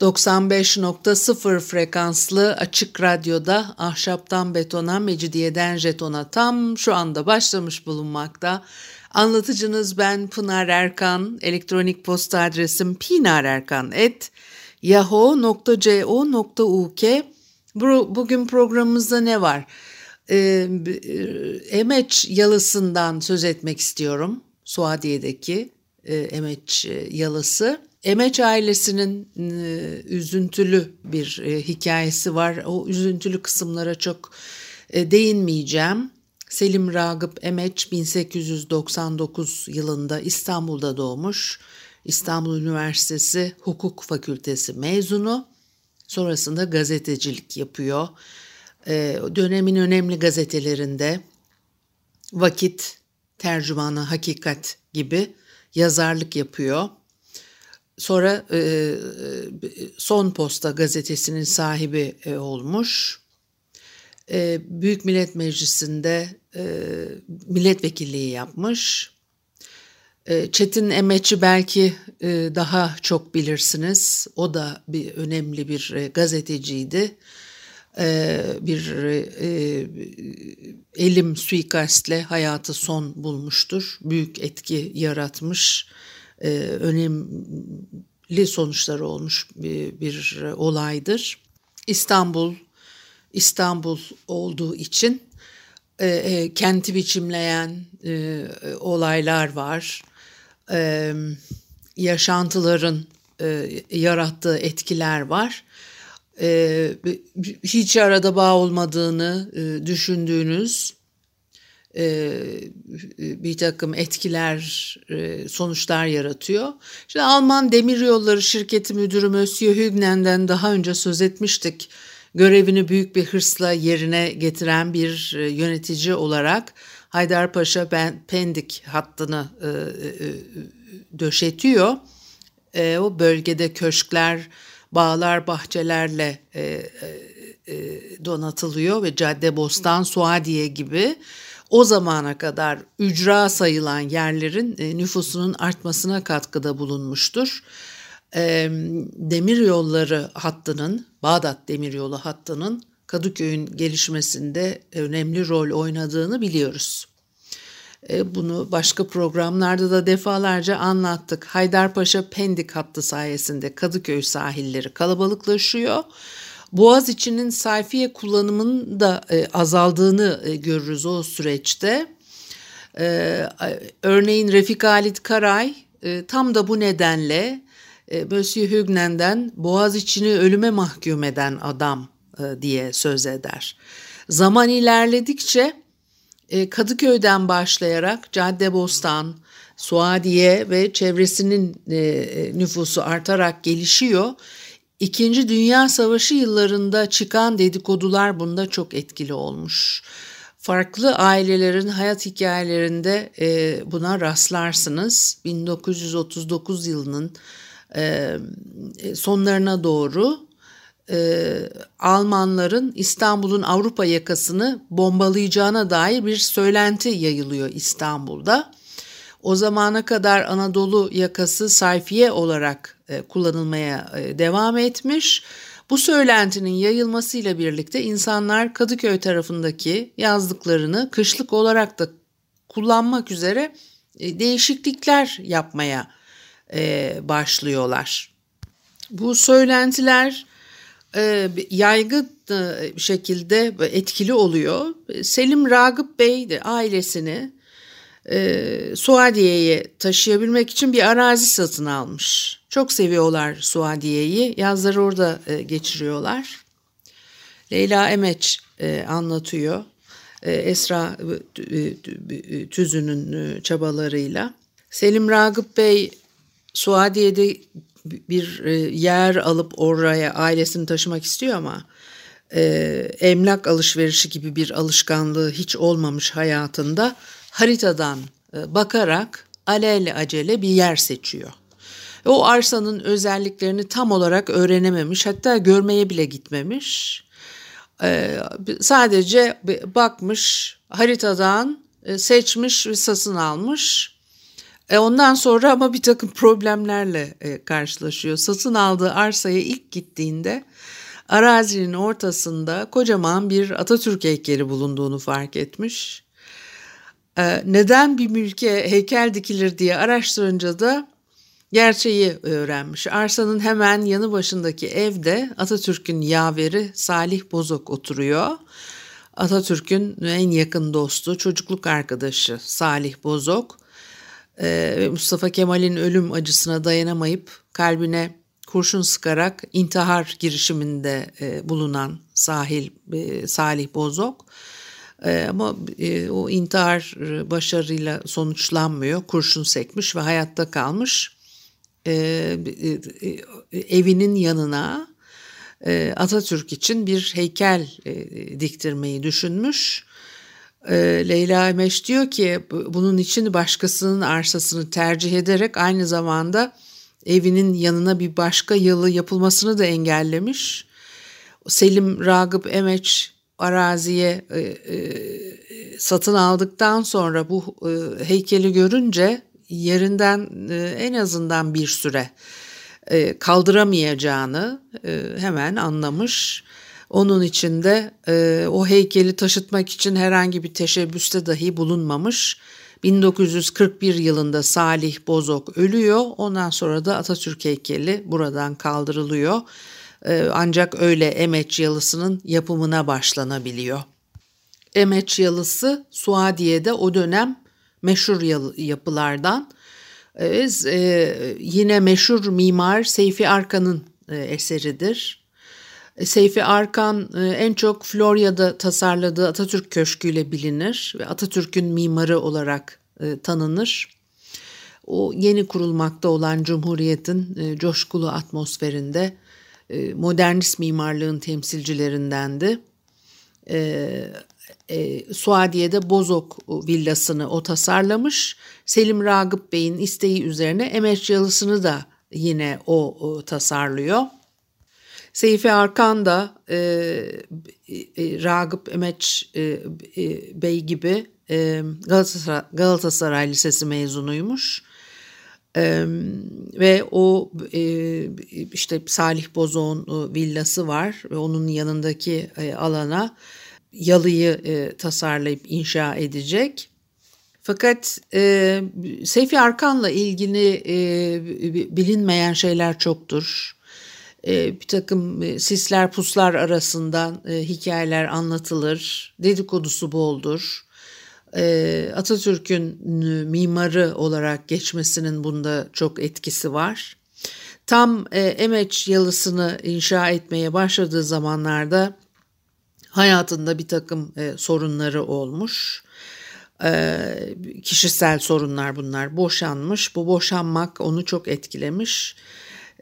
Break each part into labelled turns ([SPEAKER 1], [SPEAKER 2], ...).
[SPEAKER 1] 95.0 frekanslı açık radyoda ahşaptan betona, mecidiyeden jetona tam şu anda başlamış bulunmakta. Anlatıcınız ben Pınar Erkan. Elektronik posta adresim pinarerkan.yahoo.co.uk Bugün programımızda ne var? Ee, Emeç yalısından söz etmek istiyorum. Suadiye'deki e, Emeç yalısı. Emeç ailesinin e, üzüntülü bir e, hikayesi var. O üzüntülü kısımlara çok e, değinmeyeceğim. Selim Ragıp Emeç 1899 yılında İstanbul'da doğmuş. İstanbul Üniversitesi Hukuk Fakültesi mezunu. Sonrasında gazetecilik yapıyor. E, dönemin önemli gazetelerinde Vakit, Tercümanı Hakikat gibi yazarlık yapıyor. Sonra e, e, Son Posta gazetesinin sahibi e, olmuş. E, Büyük Millet Meclisi'nde e, milletvekilliği yapmış. E, Çetin Emeç'i belki e, daha çok bilirsiniz. O da bir önemli bir e, gazeteciydi. E, bir e, elim suikastle hayatı son bulmuştur. Büyük etki yaratmış e, önemli sonuçları olmuş bir, bir olaydır. İstanbul, İstanbul olduğu için e, e, kenti biçimleyen e, olaylar var. E, yaşantıların e, yarattığı etkiler var. E, hiç arada bağ olmadığını e, düşündüğünüz e, bir takım etkiler, e, sonuçlar yaratıyor. Şimdi Alman Demiryolları Şirketi Müdürü Monsieur Hügnen'den daha önce söz etmiştik. Görevini büyük bir hırsla yerine getiren bir e, yönetici olarak Haydarpaşa Pendik hattını döşetiyor. O bölgede köşkler, bağlar, bahçelerle donatılıyor ve Cadde Bostan, Suadiye gibi o zamana kadar ücra sayılan yerlerin e, nüfusunun artmasına katkıda bulunmuştur. E, demir yolları hattının, Bağdat Demiryolu hattının Kadıköy'ün gelişmesinde önemli rol oynadığını biliyoruz. E, bunu başka programlarda da defalarca anlattık. Haydarpaşa Pendik hattı sayesinde Kadıköy sahilleri kalabalıklaşıyor Boğaz içinin sayfiye kullanımının da e, azaldığını e, görürüz o süreçte. E, örneğin Refik Halit Karay e, tam da bu nedenle e, Monsieur Hugnen'den Boğaz içini ölüme mahkum eden adam e, diye söz eder. Zaman ilerledikçe e, Kadıköy'den başlayarak Caddebostan, Suadiye ve çevresinin e, e nüfusu artarak gelişiyor İkinci Dünya Savaşı yıllarında çıkan dedikodular bunda çok etkili olmuş. Farklı ailelerin hayat hikayelerinde e, buna rastlarsınız. 1939 yılının e, sonlarına doğru e, Almanların İstanbul'un Avrupa yakasını bombalayacağına dair bir söylenti yayılıyor İstanbul'da. O zamana kadar Anadolu yakası sayfiye olarak e, kullanılmaya e, devam etmiş. Bu söylentinin yayılmasıyla birlikte insanlar Kadıköy tarafındaki yazlıklarını kışlık olarak da kullanmak üzere e, değişiklikler yapmaya başlıyorlar. Bu söylentiler yaygın şekilde etkili oluyor. Selim Ragıp Bey de ailesini e, Suadiye'ye taşıyabilmek için bir arazi satın almış. Çok seviyorlar Suadiye'yi. Yazları orada e, geçiriyorlar. Leyla Emeç e, anlatıyor. E, Esra e, e Tüzü'nün e, çabalarıyla. Selim Ragıp Bey Suadiye'de bir e, yer alıp oraya ailesini taşımak istiyor ama e, emlak alışverişi gibi bir alışkanlığı hiç olmamış hayatında haritadan e, bakarak alel acele bir yer seçiyor. O arsanın özelliklerini tam olarak öğrenememiş hatta görmeye bile gitmemiş. E, sadece bakmış haritadan e, seçmiş ve satın almış. E ondan sonra ama bir takım problemlerle e, karşılaşıyor. Satın aldığı arsaya ilk gittiğinde arazinin ortasında kocaman bir Atatürk heykeli bulunduğunu fark etmiş. E, neden bir mülke heykel dikilir diye araştırınca da gerçeği öğrenmiş. Arsanın hemen yanı başındaki evde Atatürk'ün yaveri Salih Bozok oturuyor. Atatürk'ün en yakın dostu, çocukluk arkadaşı Salih Bozok e, Mustafa Kemal'in ölüm acısına dayanamayıp kalbine kurşun sıkarak intihar girişiminde e, bulunan Sahil e, Salih Bozok. ama o intihar başarıyla sonuçlanmıyor. Kurşun sekmiş ve hayatta kalmış. Evinin yanına Atatürk için bir heykel diktirmeyi düşünmüş. Ee, Leyla Emeş diyor ki bunun için başkasının arsasını tercih ederek aynı zamanda evinin yanına bir başka yılı yapılmasını da engellemiş. Selim Ragıp Emeç araziye e, e, satın aldıktan sonra bu e, heykeli görünce yerinden e, en azından bir süre e, kaldıramayacağını e, hemen anlamış. Onun içinde e, o heykeli taşıtmak için herhangi bir teşebbüste dahi bulunmamış. 1941 yılında Salih Bozok ölüyor. Ondan sonra da Atatürk heykeli buradan kaldırılıyor. Ancak öyle Emeç Yalısı'nın yapımına başlanabiliyor. Emeç Yalısı Suadiye'de o dönem meşhur yapılardan. E, e, yine meşhur mimar Seyfi Arkan'ın e, eseridir. E, Seyfi Arkan en çok Florya'da tasarladığı Atatürk Köşkü ile bilinir ve Atatürk'ün mimarı olarak tanınır. O yeni kurulmakta olan Cumhuriyet'in coşkulu atmosferinde modernist mimarlığın temsilcilerindendi. Suadiye'de Bozok villasını o tasarlamış. Selim Ragıp Bey'in isteği üzerine Emeç Yalısı'nı da yine o, o tasarlıyor. Seyfi Arkan da e, e, Ragıp Emeç e, e, Bey gibi e, Galatasaray, Galatasaray Lisesi mezunuymuş. E, ve o e, işte Salih Bozok'un villası var ve onun yanındaki e, alana yalıyı e, tasarlayıp inşa edecek. Fakat e, Seyfi Arkan'la ilgili e, bilinmeyen şeyler çoktur e, bir takım e, sisler puslar arasından e, hikayeler anlatılır. Dedikodusu boldur. E, Atatürk'ün mimarı olarak geçmesinin bunda çok etkisi var. Tam e, Emeç yalısını inşa etmeye başladığı zamanlarda hayatında bir takım e, sorunları olmuş. E, kişisel sorunlar bunlar. Boşanmış. Bu boşanmak onu çok etkilemiş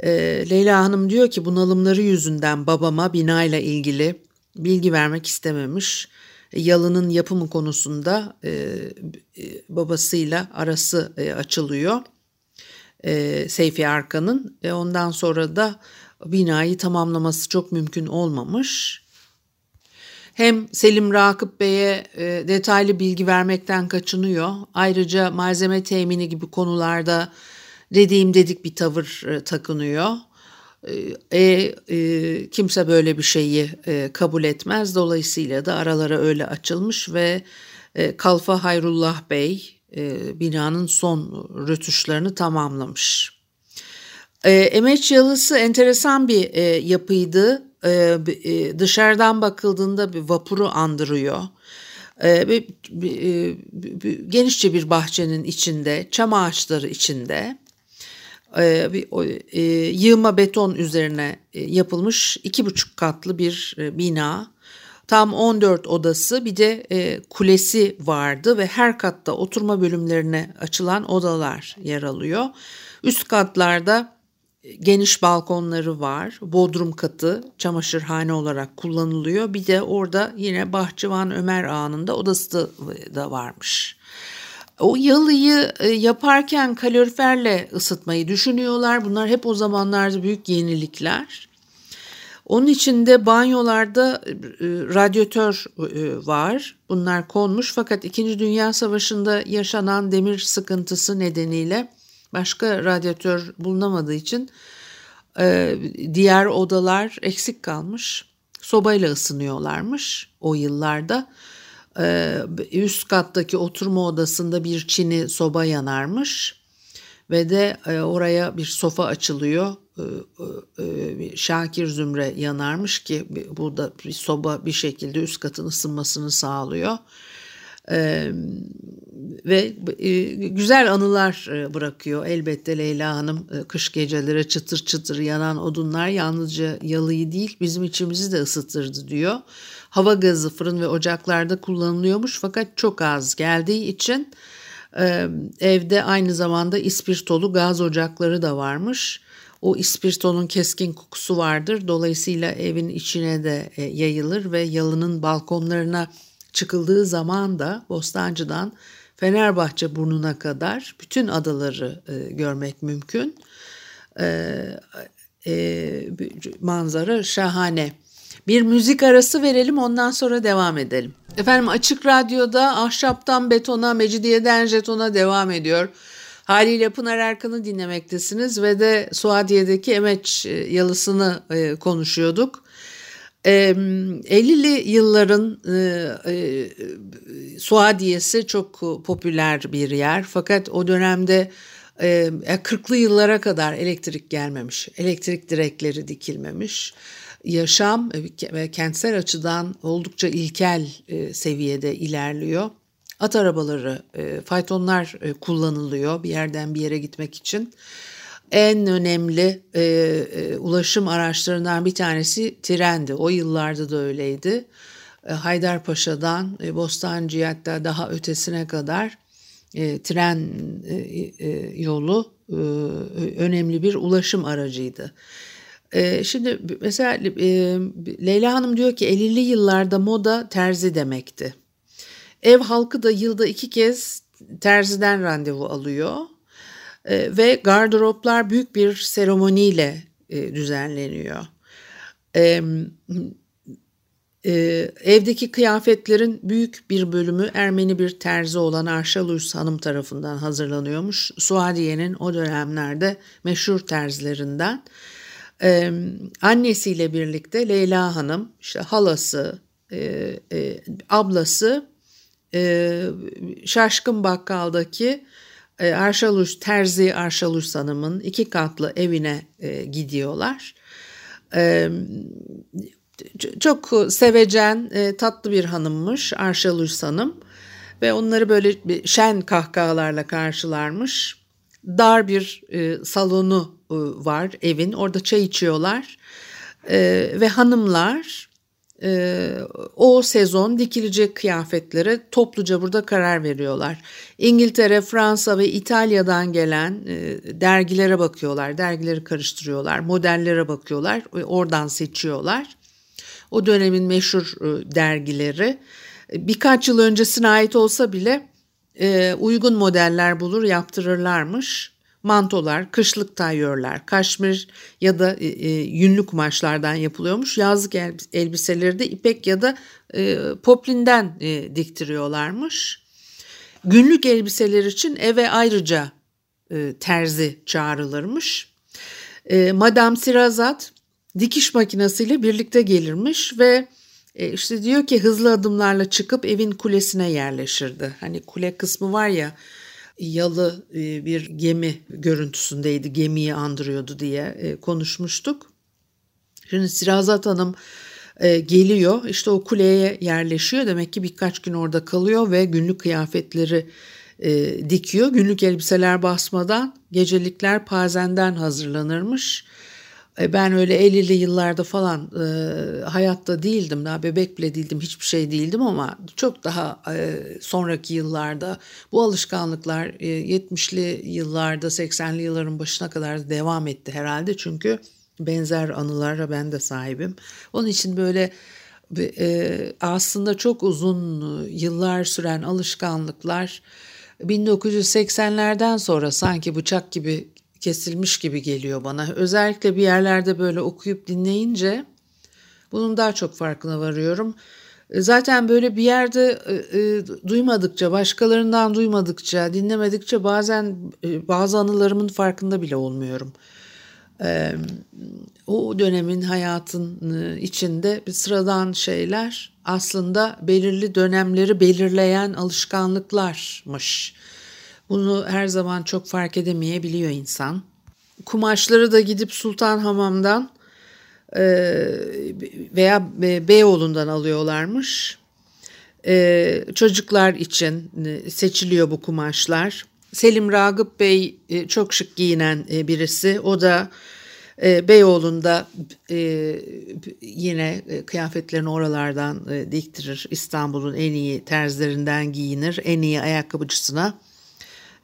[SPEAKER 1] e, Leyla Hanım diyor ki bunalımları yüzünden babama binayla ilgili bilgi vermek istememiş. Yalının yapımı konusunda e, e, babasıyla arası e, açılıyor. E, Seyfi Arkan'ın ve ondan sonra da binayı tamamlaması çok mümkün olmamış. Hem Selim Rakıp Bey'e e, detaylı bilgi vermekten kaçınıyor. Ayrıca malzeme temini gibi konularda dediğim dedik bir tavır e, takınıyor. E, e, e, kimse böyle bir şeyi e, kabul etmez. Dolayısıyla da aralara öyle açılmış ve e, Kalfa Hayrullah Bey e, binanın son rötuşlarını tamamlamış. E, Emeç Yalısı enteresan bir e, yapıydı. E, e, dışarıdan bakıldığında bir vapuru andırıyor. E, e, genişçe bir bahçenin içinde, çam ağaçları içinde bir yığma beton üzerine yapılmış iki buçuk katlı bir bina. Tam 14 odası bir de kulesi vardı ve her katta oturma bölümlerine açılan odalar yer alıyor. Üst katlarda geniş balkonları var. Bodrum katı çamaşırhane olarak kullanılıyor. Bir de orada yine Bahçıvan Ömer Ağa'nın da odası da varmış. O yalıyı e, yaparken kaloriferle ısıtmayı düşünüyorlar. Bunlar hep o zamanlarda büyük yenilikler. Onun içinde banyolarda e, radyatör e, var. Bunlar konmuş fakat 2. Dünya Savaşı'nda yaşanan demir sıkıntısı nedeniyle başka radyatör bulunamadığı için e, diğer odalar eksik kalmış. Sobayla ısınıyorlarmış o yıllarda. Üst kattaki oturma odasında bir çini soba yanarmış ve de oraya bir sofa açılıyor e, e, Şakir Zümre yanarmış ki bu da bir soba bir şekilde üst katın ısınmasını sağlıyor. Ee, ve e, güzel anılar bırakıyor elbette Leyla Hanım kış geceleri çıtır çıtır yanan odunlar yalnızca yalıyı değil bizim içimizi de ısıtırdı diyor. Hava gazı fırın ve ocaklarda kullanılıyormuş fakat çok az geldiği için e, evde aynı zamanda ispirtolu gaz ocakları da varmış o ispirtonun keskin kokusu vardır. Dolayısıyla evin içine de e, yayılır ve yalının balkonlarına çıkıldığı zaman da Bostancı'dan Fenerbahçe burnuna kadar bütün adaları e, görmek mümkün. E, e, manzara şahane. Bir müzik arası verelim ondan sonra devam edelim. Efendim Açık Radyo'da ahşaptan betona, mecidiyeden jetona devam ediyor. Haliyle Pınar Erkan'ı dinlemektesiniz ve de Suadiye'deki Emeç e, yalısını e, konuşuyorduk. 50'li yılların e, Suadiye'si çok popüler bir yer fakat o dönemde 40'lı yıllara kadar elektrik gelmemiş, elektrik direkleri dikilmemiş. Yaşam ve kentsel açıdan oldukça ilkel seviyede ilerliyor. At arabaları, e, faytonlar e, kullanılıyor bir yerden bir yere gitmek için. En önemli e, e, ulaşım araçlarından bir tanesi trendi. O yıllarda da öyleydi. E, Haydarpaşa'dan e, Bostancı'ya hatta daha ötesine kadar e, tren e, e, yolu e, önemli bir ulaşım aracıydı. E, şimdi mesela e, Leyla Hanım diyor ki 50'li yıllarda moda terzi demekti. Ev halkı da yılda iki kez terziden randevu alıyor e, ve gardıroplar büyük bir seremoniyle e, düzenleniyor. E, evdeki kıyafetlerin büyük bir bölümü Ermeni bir terzi olan Arşalus Hanım tarafından hazırlanıyormuş. Suadiye'nin o dönemlerde meşhur terzilerinden. Ee, annesiyle birlikte Leyla Hanım, işte halası, e, ablası e, Şaşkın Bakkal'daki Arşaluş Terzi Arşaluş Hanım'ın iki katlı evine e, gidiyorlar. E, çok sevecen, e, tatlı bir hanımmış Arşaluş Hanım ve onları böyle şen kahkahalarla karşılarmış. Dar bir e, salonu e, var evin, orada çay içiyorlar e, ve hanımlar e, o sezon dikilecek kıyafetlere topluca burada karar veriyorlar. İngiltere, Fransa ve İtalya'dan gelen e, dergilere bakıyorlar, dergileri karıştırıyorlar, modellere bakıyorlar oradan seçiyorlar. O dönemin meşhur e, dergileri birkaç yıl öncesine ait olsa bile e, uygun modeller bulur yaptırırlarmış mantolar, kışlık tayörler, kaşmir ya da e, e, yünlü kumaşlardan yapılıyormuş. Yazlık elbiseleri de ipek ya da e, poplinden e, diktiriyorlarmış. Günlük elbiseler için eve ayrıca e, terzi çağrılırmış. E, Madame Sirazat dikiş makinesiyle birlikte gelirmiş ve e, işte diyor ki hızlı adımlarla çıkıp evin kulesine yerleşirdi. Hani kule kısmı var ya yalı e, bir gemi görüntüsündeydi, gemiyi andırıyordu diye e, konuşmuştuk. Şimdi Sirazat Hanım e, geliyor, işte o kuleye yerleşiyor. Demek ki birkaç gün orada kalıyor ve günlük kıyafetleri dikiyor. Günlük elbiseler basmadan, gecelikler pazenden hazırlanırmış. E, ben öyle 50'li yıllarda falan e, hayatta değildim. Daha bebek bile değildim. Hiçbir şey değildim ama çok daha e, sonraki yıllarda bu alışkanlıklar e, 70'li yıllarda 80'li yılların başına kadar devam etti herhalde. Çünkü benzer anılara ben de sahibim. Onun için böyle e, aslında çok uzun yıllar süren alışkanlıklar 1980'lerden sonra sanki bıçak gibi kesilmiş gibi geliyor bana. Özellikle bir yerlerde böyle okuyup dinleyince bunun daha çok farkına varıyorum. E, zaten böyle bir yerde e, e, duymadıkça, başkalarından duymadıkça, dinlemedikçe bazen e, bazı anılarımın farkında bile olmuyorum. E, o dönemin hayatın e, içinde bir sıradan şeyler aslında belirli dönemleri belirleyen alışkanlıklarmış. Bunu her zaman çok fark edemeyebiliyor insan. Kumaşları da gidip Sultan Hamam'dan e, veya Beyoğlu'ndan alıyorlarmış. E, çocuklar için e, seçiliyor bu kumaşlar. Selim Ragıp Bey çok şık giyinen birisi. O da Beyoğlu'nda yine kıyafetlerini oralardan diktirir. İstanbul'un en iyi terzlerinden giyinir. En iyi ayakkabıcısına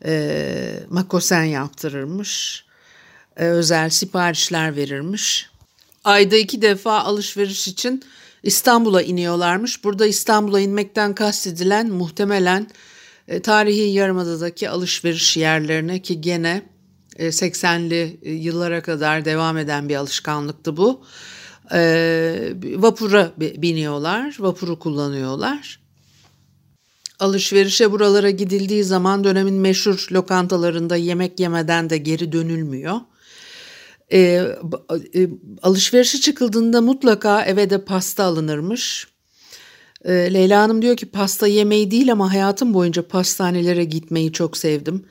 [SPEAKER 1] e, makosen yaptırırmış. E, özel siparişler verirmiş. Ayda iki defa alışveriş için İstanbul'a iniyorlarmış. Burada İstanbul'a inmekten kastedilen muhtemelen e, tarihi Yarımada'daki alışveriş yerlerine ki gene e, 80'li yıllara kadar devam eden bir alışkanlıktı bu. E, vapura biniyorlar, vapuru kullanıyorlar. Alışverişe buralara gidildiği zaman dönemin meşhur lokantalarında yemek yemeden de geri dönülmüyor. E, e, alışverişe çıkıldığında mutlaka eve de pasta alınırmış. E, Leyla Hanım diyor ki pasta yemeyi değil ama hayatım boyunca pastanelere gitmeyi çok sevdim.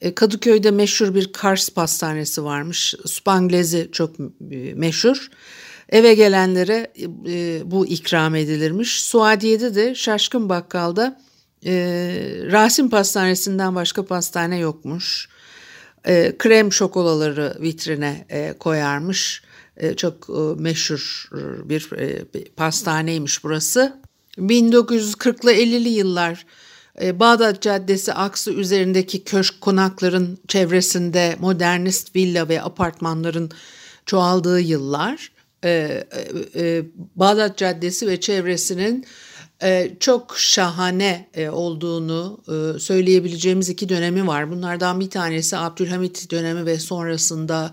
[SPEAKER 1] E, Kadıköy'de meşhur bir Kars pastanesi varmış. Spanglezi çok e, meşhur. Eve gelenlere e, bu ikram edilirmiş. Suadiye'de de Şaşkın Bakkal'da e, Rasim Pastanesi'nden başka pastane yokmuş. E, krem şokolaları vitrine e, koyarmış. E, çok e, meşhur bir e, pastaneymiş burası. 1940'lı 50'li yıllar e, Bağdat Caddesi aksı üzerindeki köşk konakların çevresinde modernist villa ve apartmanların çoğaldığı yıllar. E, e, e, Bağdat Caddesi ve çevresinin e, çok şahane e, olduğunu e, söyleyebileceğimiz iki dönemi var. Bunlardan bir tanesi Abdülhamit dönemi ve sonrasında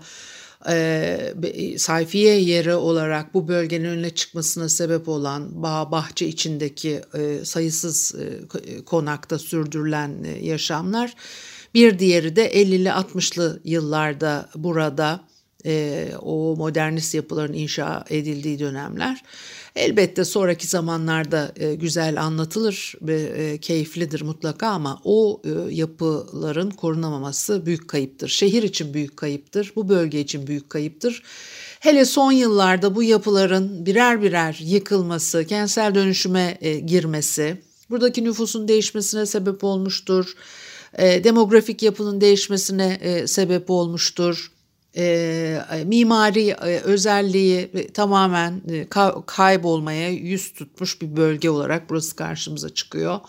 [SPEAKER 1] sayfiye yeri olarak bu bölgenin önüne çıkmasına sebep olan bağ bahçe içindeki sayısız konakta sürdürülen yaşamlar. Bir diğeri de 50'li 60'lı yıllarda burada o modernist yapıların inşa edildiği dönemler. Elbette sonraki zamanlarda e, güzel anlatılır ve e, keyiflidir mutlaka ama o e, yapıların korunamaması büyük kayıptır. Şehir için büyük kayıptır, bu bölge için büyük kayıptır. Hele son yıllarda bu yapıların birer birer yıkılması, kentsel dönüşüme e, girmesi, buradaki nüfusun değişmesine sebep olmuştur. E, demografik yapının değişmesine e, sebep olmuştur e, mimari özelliği tamamen kaybolmaya yüz tutmuş bir bölge olarak burası karşımıza çıkıyor.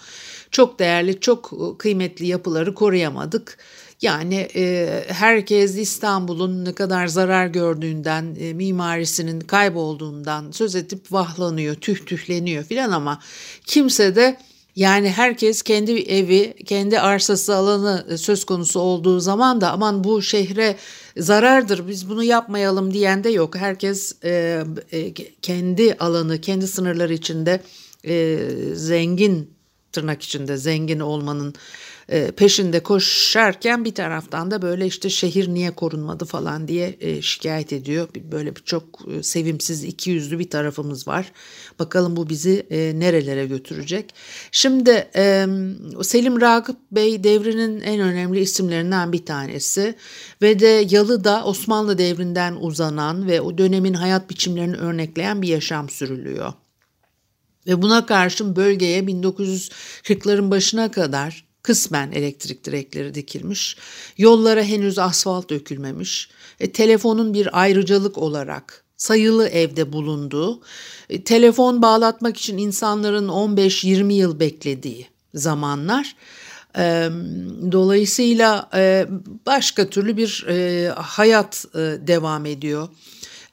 [SPEAKER 1] Çok değerli, çok kıymetli yapıları koruyamadık. Yani e, herkes İstanbul'un ne kadar zarar gördüğünden, e, mimarisinin kaybolduğundan söz edip vahlanıyor, tüh tühleniyor filan ama kimse de yani herkes kendi evi, kendi arsası alanı söz konusu olduğu zaman da aman bu şehre zarardır biz bunu yapmayalım diyen de yok. Herkes e, e, kendi alanı, kendi sınırları içinde e, zengin tırnak içinde zengin olmanın e, peşinde koşarken bir taraftan da böyle işte şehir niye korunmadı falan diye e, şikayet ediyor. Böyle bir çok e, sevimsiz iki yüzlü bir tarafımız var. Bakalım bu bizi nerelere götürecek. Şimdi Selim Ragıp Bey devrinin en önemli isimlerinden bir tanesi ve de Yalı'da Osmanlı devrinden uzanan ve o dönemin hayat biçimlerini örnekleyen bir yaşam sürülüyor. Ve buna karşın bölgeye 1940'ların başına kadar Kısmen elektrik direkleri dikilmiş. Yollara henüz asfalt dökülmemiş. E, telefonun bir ayrıcalık olarak sayılı evde bulunduğu, e, telefon bağlatmak için insanların 15-20 yıl beklediği zamanlar. E, dolayısıyla e, başka türlü bir e, hayat e, devam ediyor.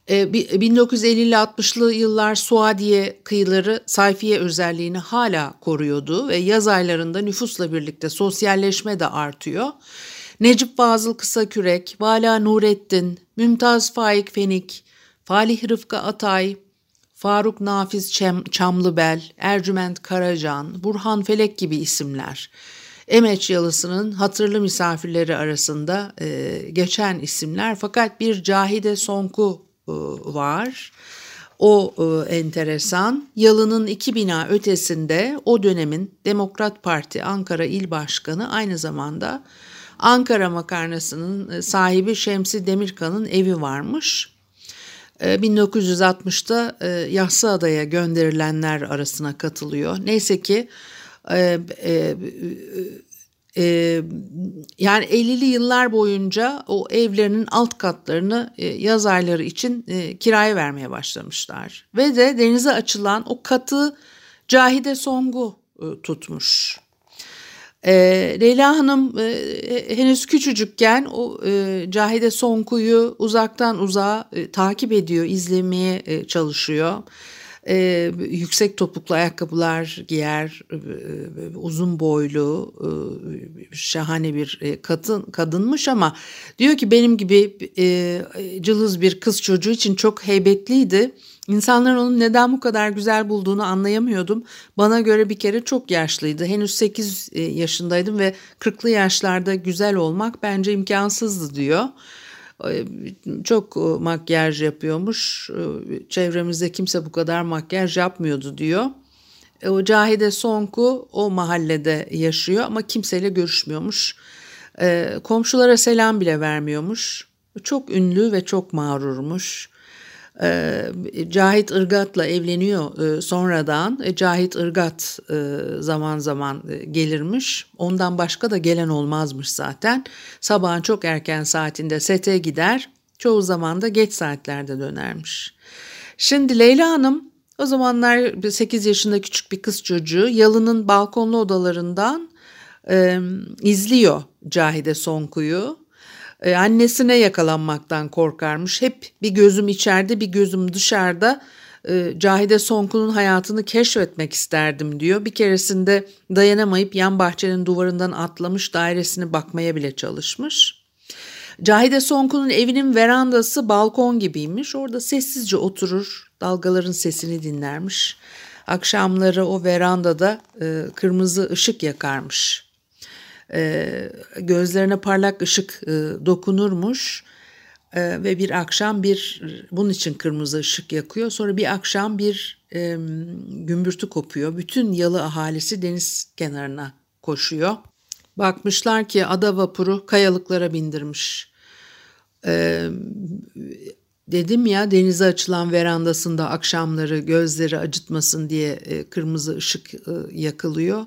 [SPEAKER 1] 1950'li e, 60'lı yıllar Suadiye kıyıları sayfiye özelliğini hala koruyordu ve yaz aylarında nüfusla birlikte sosyalleşme de artıyor. Necip Fazıl Kısakürek, Vala Nurettin, Mümtaz Faik Fenik, Falih Rıfkı Atay, Faruk Nafiz Çem, Çamlıbel, Ercüment Karacan, Burhan Felek gibi isimler. Emeç Yalısı'nın hatırlı misafirleri arasında e, geçen isimler fakat bir Cahide Sonku var. O e, enteresan. Yalı'nın iki bina ötesinde o dönemin Demokrat Parti Ankara İl Başkanı aynı zamanda Ankara makarnasının e, sahibi Şemsi Demirkan'ın evi varmış. 1960'da e, Yassıada'ya gönderilenler arasına katılıyor. Neyse ki e, yani 50'li yıllar boyunca o evlerinin alt katlarını e, yaz ayları için e, kiraya vermeye başlamışlar. Ve de denize açılan o katı Cahide Songu e, tutmuş. E, Leyla Hanım e, henüz küçücükken o e, Cahide Sonku'yu uzaktan uzağa e, takip ediyor, izlemeye e, çalışıyor e, yüksek topuklu ayakkabılar giyer, e, uzun boylu, e, şahane bir e, kadın kadınmış ama diyor ki benim gibi e, cılız bir kız çocuğu için çok heybetliydi. İnsanların onun neden bu kadar güzel bulduğunu anlayamıyordum. Bana göre bir kere çok yaşlıydı. Henüz 8 e, yaşındaydım ve 40'lı yaşlarda güzel olmak bence imkansızdı diyor çok e, makyaj yapıyormuş. E, çevremizde kimse bu kadar makyaj yapmıyordu diyor. E, o Cahide Sonku o mahallede yaşıyor ama kimseyle görüşmüyormuş. Komşulara selam bile vermiyormuş. Çok ünlü ve çok mağrurmuş. E, Cahit Irgat'la evleniyor e, sonradan. E, Cahit Irgat e, zaman zaman gelirmiş. Ondan başka da gelen olmazmış zaten. Sabahın çok erken saatinde sete gider. Çoğu zaman da geç saatlerde dönermiş. Şimdi Leyla Hanım o zamanlar 8 yaşında küçük bir kız çocuğu yalının balkonlu odalarından e, izliyor Cahide Sonku'yu e, annesine yakalanmaktan korkarmış. Hep bir gözüm içeride bir gözüm dışarıda. E, Cahide Sonku'nun hayatını keşfetmek isterdim diyor. Bir keresinde dayanamayıp yan bahçenin duvarından atlamış dairesine bakmaya bile çalışmış. Cahide Sonku'nun evinin verandası balkon gibiymiş. Orada sessizce oturur, dalgaların sesini dinlermiş. Akşamları o verandada e, kırmızı ışık yakarmış e, gözlerine parlak ışık e, dokunurmuş e, ve bir akşam bir bunun için kırmızı ışık yakıyor. Sonra bir akşam bir e, gümbürtü kopuyor. Bütün yalı ahalisi deniz kenarına koşuyor. Bakmışlar ki ada vapuru kayalıklara bindirmiş. E, dedim ya denize açılan verandasında akşamları gözleri acıtmasın diye e, kırmızı ışık e, yakılıyor.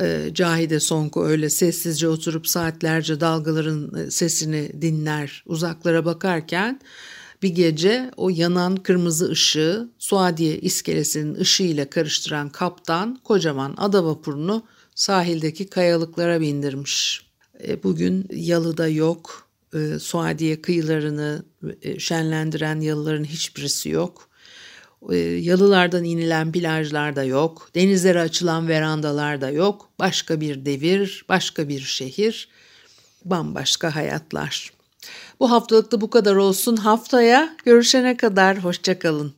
[SPEAKER 1] E, Cahide Sonko öyle sessizce oturup saatlerce dalgaların e, sesini dinler uzaklara bakarken bir gece o yanan kırmızı ışığı Suadiye iskelesinin ışığıyla karıştıran kaptan kocaman ada vapurunu sahildeki kayalıklara bindirmiş. E, bugün yalıda yok, Suadiye kıyılarını şenlendiren yalıların hiçbirisi yok. Ee, yalılardan inilen plajlar da yok, denizlere açılan verandalar da yok. Başka bir devir, başka bir şehir, bambaşka hayatlar. Bu haftalık bu kadar olsun. Haftaya görüşene kadar hoşçakalın.